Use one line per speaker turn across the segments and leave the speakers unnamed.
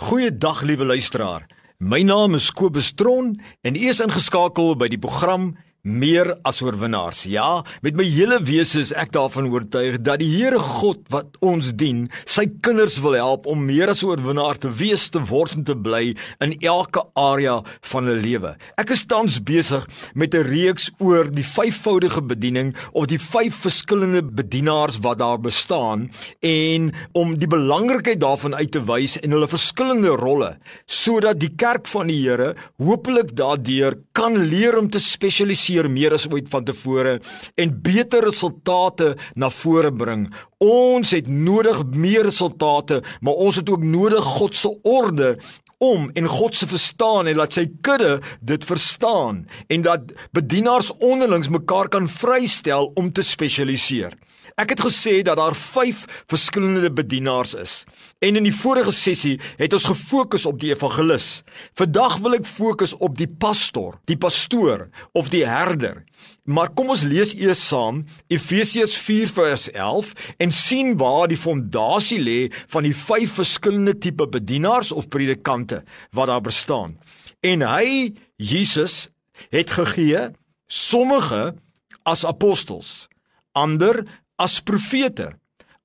Goeiedag liewe luisteraar. My naam is Kobus Tron en u is ingeskakel by die program meer as oorwinnaars. Ja, met my hele wese is ek daarvan oortuig dat die Here God wat ons dien, sy kinders wil help om meer as oorwinnaar te wees, te word en te bly in elke area van hulle lewe. Ek is tans besig met 'n reeks oor die vyfvoudige bediening of die vyf verskillende bedienaars wat daar bestaan en om die belangrikheid daarvan uit te wys en hulle verskillende rolle sodat die kerk van die Here hopelik daardeur kan leer om te spesialiseer produseer meer as ooit vantevore en beter resultate na vore bring. Ons het nodig meer resultate, maar ons het ook nodig God se orde om en God se verstaan en laat sy kudde dit verstaan en dat bedienaars onderlings mekaar kan vrystel om te spesialiseer. Ek het gesê dat daar 5 verskillende bedienaars is. En in die vorige sessie het ons gefokus op die evangelis. Vandag wil ek fokus op die pastor, die pastoor of die herder. Maar kom ons lees eers saam Efesiërs 4:11 en sien waar die fondasie lê van die 5 verskillende tipe bedienaars of predikante wat daar bestaan. En hy, Jesus, het gegee sommige as apostels, ander as profete,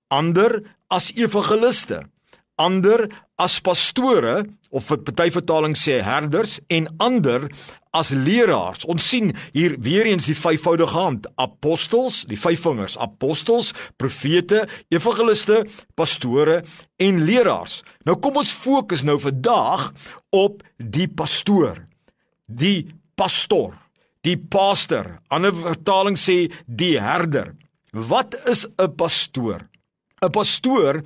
ander as evangeliste, ander as pastore of vir party vertaling sê herders en ander as leraars. Ons sien hier weer eens die vyfvoudige hand: apostels, die vyf vingers, apostels, profete, evangeliste, pastore en leraars. Nou kom ons fokus nou vandag op die pastoor. Die pastor, die pastor. Ander vertaling sê die herder. Wat is 'n pastoor? 'n Pastoor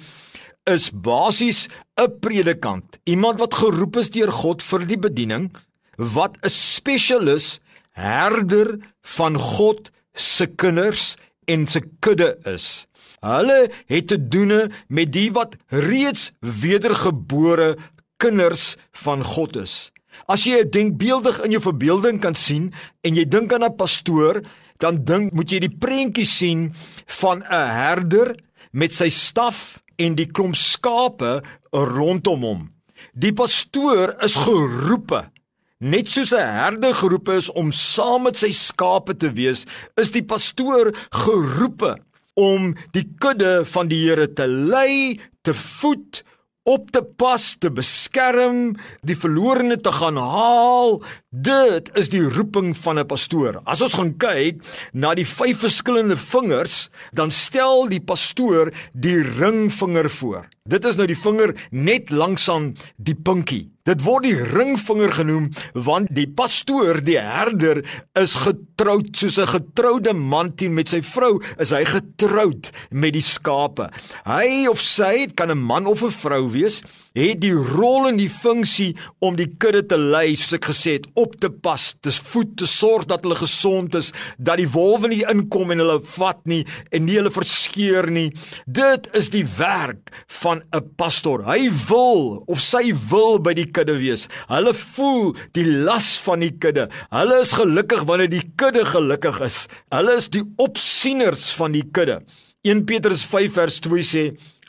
is basies 'n predikant, iemand wat geroep is deur God vir die bediening, wat 'n spesialis herder van God se kinders en se kudde is. Hulle het te doen met die wat reeds wedergebore kinders van God is. As jy 'n denkbeeldig in jou verbeelding kan sien en jy dink aan 'n pastoor, dan dink moet jy die prentjie sien van 'n herder met sy staf en die klomp skape rondom hom. Die pastoor is geroepe net soos 'n herder geroepe is om saam met sy skape te wees, is die pastoor geroepe om die kudde van die Here te lei, te voed, op te pas, te beskerm, die verlorene te gaan haal. Dit is die roeping van 'n pastoor. As ons gaan kyk na die vyf verskillende vingers, dan stel die pastoor die ringvinger voor. Dit is nou die vinger net langs aan die pinkie. Dit word die ringvinger genoem want die pastoor, die herder is getroud soos 'n getroude man teen met sy vrou, is hy getroud met die skape. Hy of sy, kan 'n man of 'n vrou wees, het die rol en die funksie om die kudde te lei, soos ek gesê het, op te pas, te voed, te sorg dat hulle gesond is, dat die wolwe nie inkom en hulle vat nie en nie hulle verskeur nie. Dit is die werk van 'n pastor. Hy wil of sy wil by die kudde wees. Hulle voel die las van die kudde. Hulle is gelukkig wanneer die kudde gelukkig is. Hulle is die opsieners van die kudde. 1 Petrus 5 vers 2 sê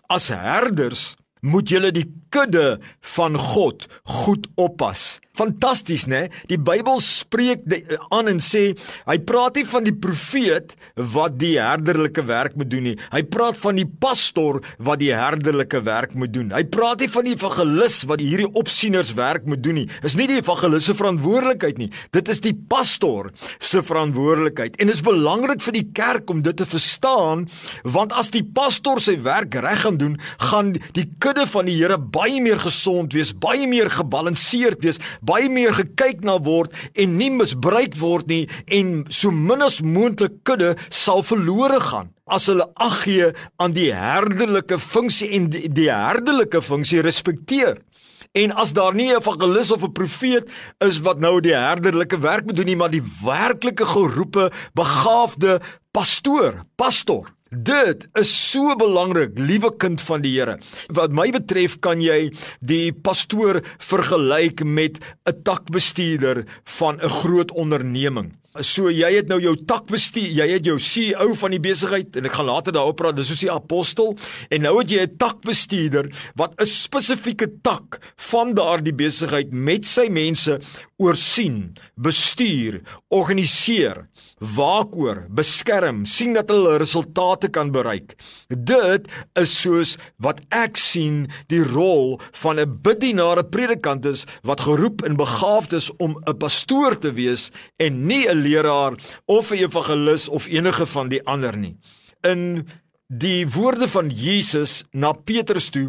as herders moet julle die kudde van God goed oppas. Fantasties, né? Die Bybel spreek aan en sê hy praat nie van die profeet wat die herderlike werk moet doen nie. Hy praat van die pastor wat die herderlike werk moet doen. Hy praat nie van die evangelis wat hierdie opsieners werk moet doen nie. Dis nie die evangelis se verantwoordelikheid nie. Dit is die pastor se verantwoordelikheid. En dit is belangrik vir die kerk om dit te verstaan want as die pastor sy werk reg gaan doen, gaan die kudde van die Here baie meer gesond wees, baie meer gebalanseerd wees, baie meer gekyk na word en nie misbruik word nie en so min as moontlik kudde sal verlore gaan as hulle ag gee aan die herderlike funksie en die, die herderlike funksie respekteer. En as daar nie 'n evangelis of 'n profeet is wat nou die herderlike werk moet doen nie, maar die werklike geroepe, begaafde pastoor, pastor Dit is so belangrik, liewe kind van die Here. Wat my betref, kan jy die pastoor vergelyk met 'n takbestuurder van 'n groot onderneming. So jy het nou jou takbestuur, jy het jou CEO van die besigheid en ek gaan later daarop praat, dis soos die apostel en nou het jy 'n takbestuurder wat 'n spesifieke tak van daardie besigheid met sy mense oorsien, bestuur, organiseer, waak oor, beskerm, sien dat hulle resultate kan bereik. Dit is soos wat ek sien die rol van 'n bedienaar, 'n predikant is wat geroep en begaafd is om 'n pastoor te wees en nie 'n leraar of 'n evangelis of enige van die ander nie. In die woorde van Jesus na Petrus toe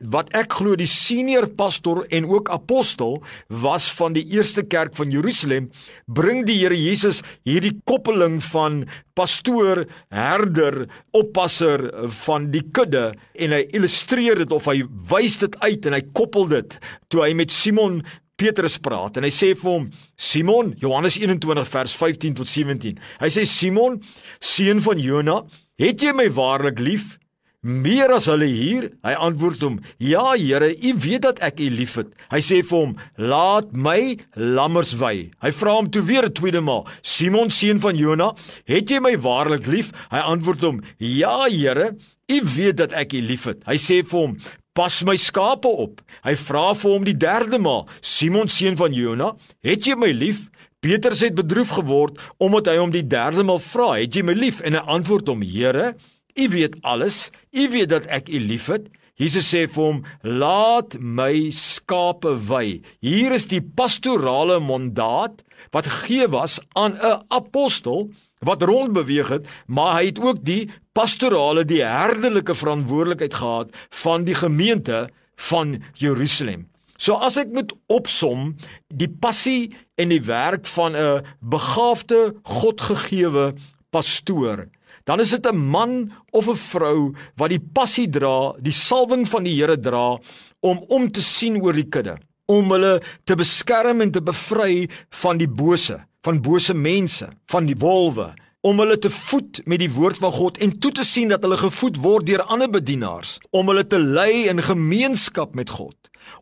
wat ek glo die senior pastor en ook apostel was van die eerste kerk van Jerusalem bring die Here Jesus hierdie koppeling van pastoor, herder, oppasser van die kudde en hy illustreer dit of hy wys dit uit en hy koppel dit toe hy met Simon Petrus praat en hy sê vir hom Simon Johannes 21 vers 15 tot 17 hy sê Simon seun van Jona het jy my waarlik lief? Meer as hulle hier? Hy antwoord hom ja Here u weet dat ek u liefhet. Hy sê vir hom laat my lammers wy. Hy vra hom toe weer 'n tweede maal Simon seun van Jona het jy my waarlik lief? Hy antwoord hom ja Here u weet dat ek u liefhet. Hy sê vir hom Pas my skape op. Hy vra vir hom die derde maal: Simon seun van Jona, het jy my lief? Petrus het bedroef geword omdat hy hom die derde maal vra: Het jy my lief? En hy antwoord hom: Here, U weet alles. U weet dat ek U liefhet. Jesus sê vir hom: "Laat my skape wy." Hier is die pastorale mandaat wat gegee was aan 'n apostel wat rondbeweeg het, maar hy het ook die pastorale, die herderlike verantwoordelikheid gehad van die gemeente van Jerusalem. So as ek moet opsom die passie en die werk van 'n begaafde, Godgegewe pastoor, dan is dit 'n man of 'n vrou wat die passie dra, die salwing van die Here dra om om te sien oor die kudde, om hulle te beskerm en te bevry van die bose van bose mense, van die wolwe, om hulle te voed met die woord van God en toe te sien dat hulle gevoed word deur ander bedienaars, om hulle te lei in gemeenskap met God,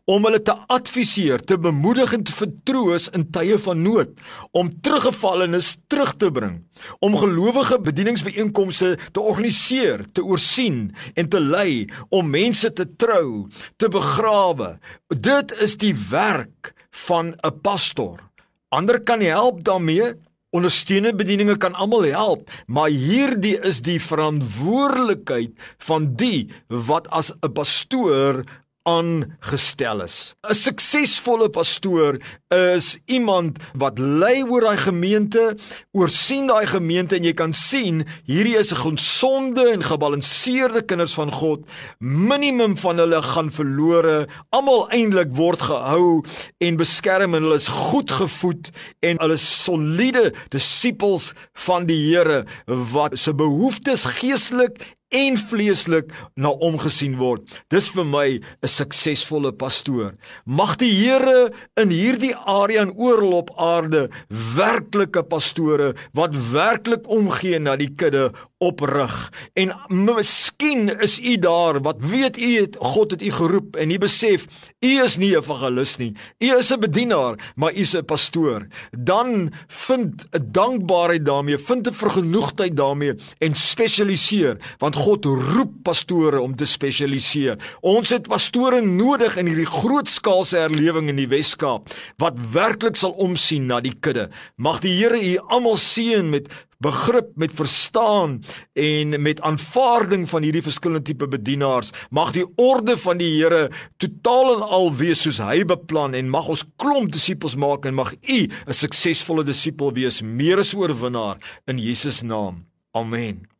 om hulle te adviseer, te bemoedig en te vertroos in tye van nood, om teruggevallenes terug te bring, om gelowige bedieningsbijeenkomste te organiseer, te oorsien en te lei, om mense te trou, te begrawe. Dit is die werk van 'n pastor. Ander kan help daarmee. Ondersteunende bedieninge kan almal help, maar hierdie is die verantwoordelikheid van die wat as 'n pastoor aangestel is. 'n Suksesvolle pastoor is iemand wat lei oor daai gemeente, oorsien daai gemeente en jy kan sien hierdie is 'n gesonde en gebalanseerde kinders van God. Minimum van hulle gaan verlore, almal eintlik word gehou en beskerm en hulle is goed gevoed en hulle is soliede disippels van die Here wat se behoeftes geestelik en vleeslik na omgesien word. Dis vir my 'n suksesvolle pastoor. Mag die Here in hierdie area en oral op aarde werklike pastore wat werklik omgee na die kudde oprig. En miskien is u daar wat weet u het God het u geroep en u besef u is nie 'n evangelis nie. U is 'n bedienaar, maar u is 'n pastoor. Dan vind 'n dankbaarheid daarmee, vind 'n vergenoegdheid daarmee en spesialiseer want God roep pastore om te spesialiseer. Ons het pastore nodig in hierdie grootskaalse herlewing in die Wes-Kaap wat werklik sal omsien na die kudde. Mag die Here u almal seën met begrip met verstaan en met aanvaarding van hierdie verskillende tipe bedienaars. Mag die orde van die Here totaal en al wees soos hy beplan en mag ons klomp disippels maak en mag u 'n suksesvolle disipel wees meer as oorwinnaar in Jesus naam. Amen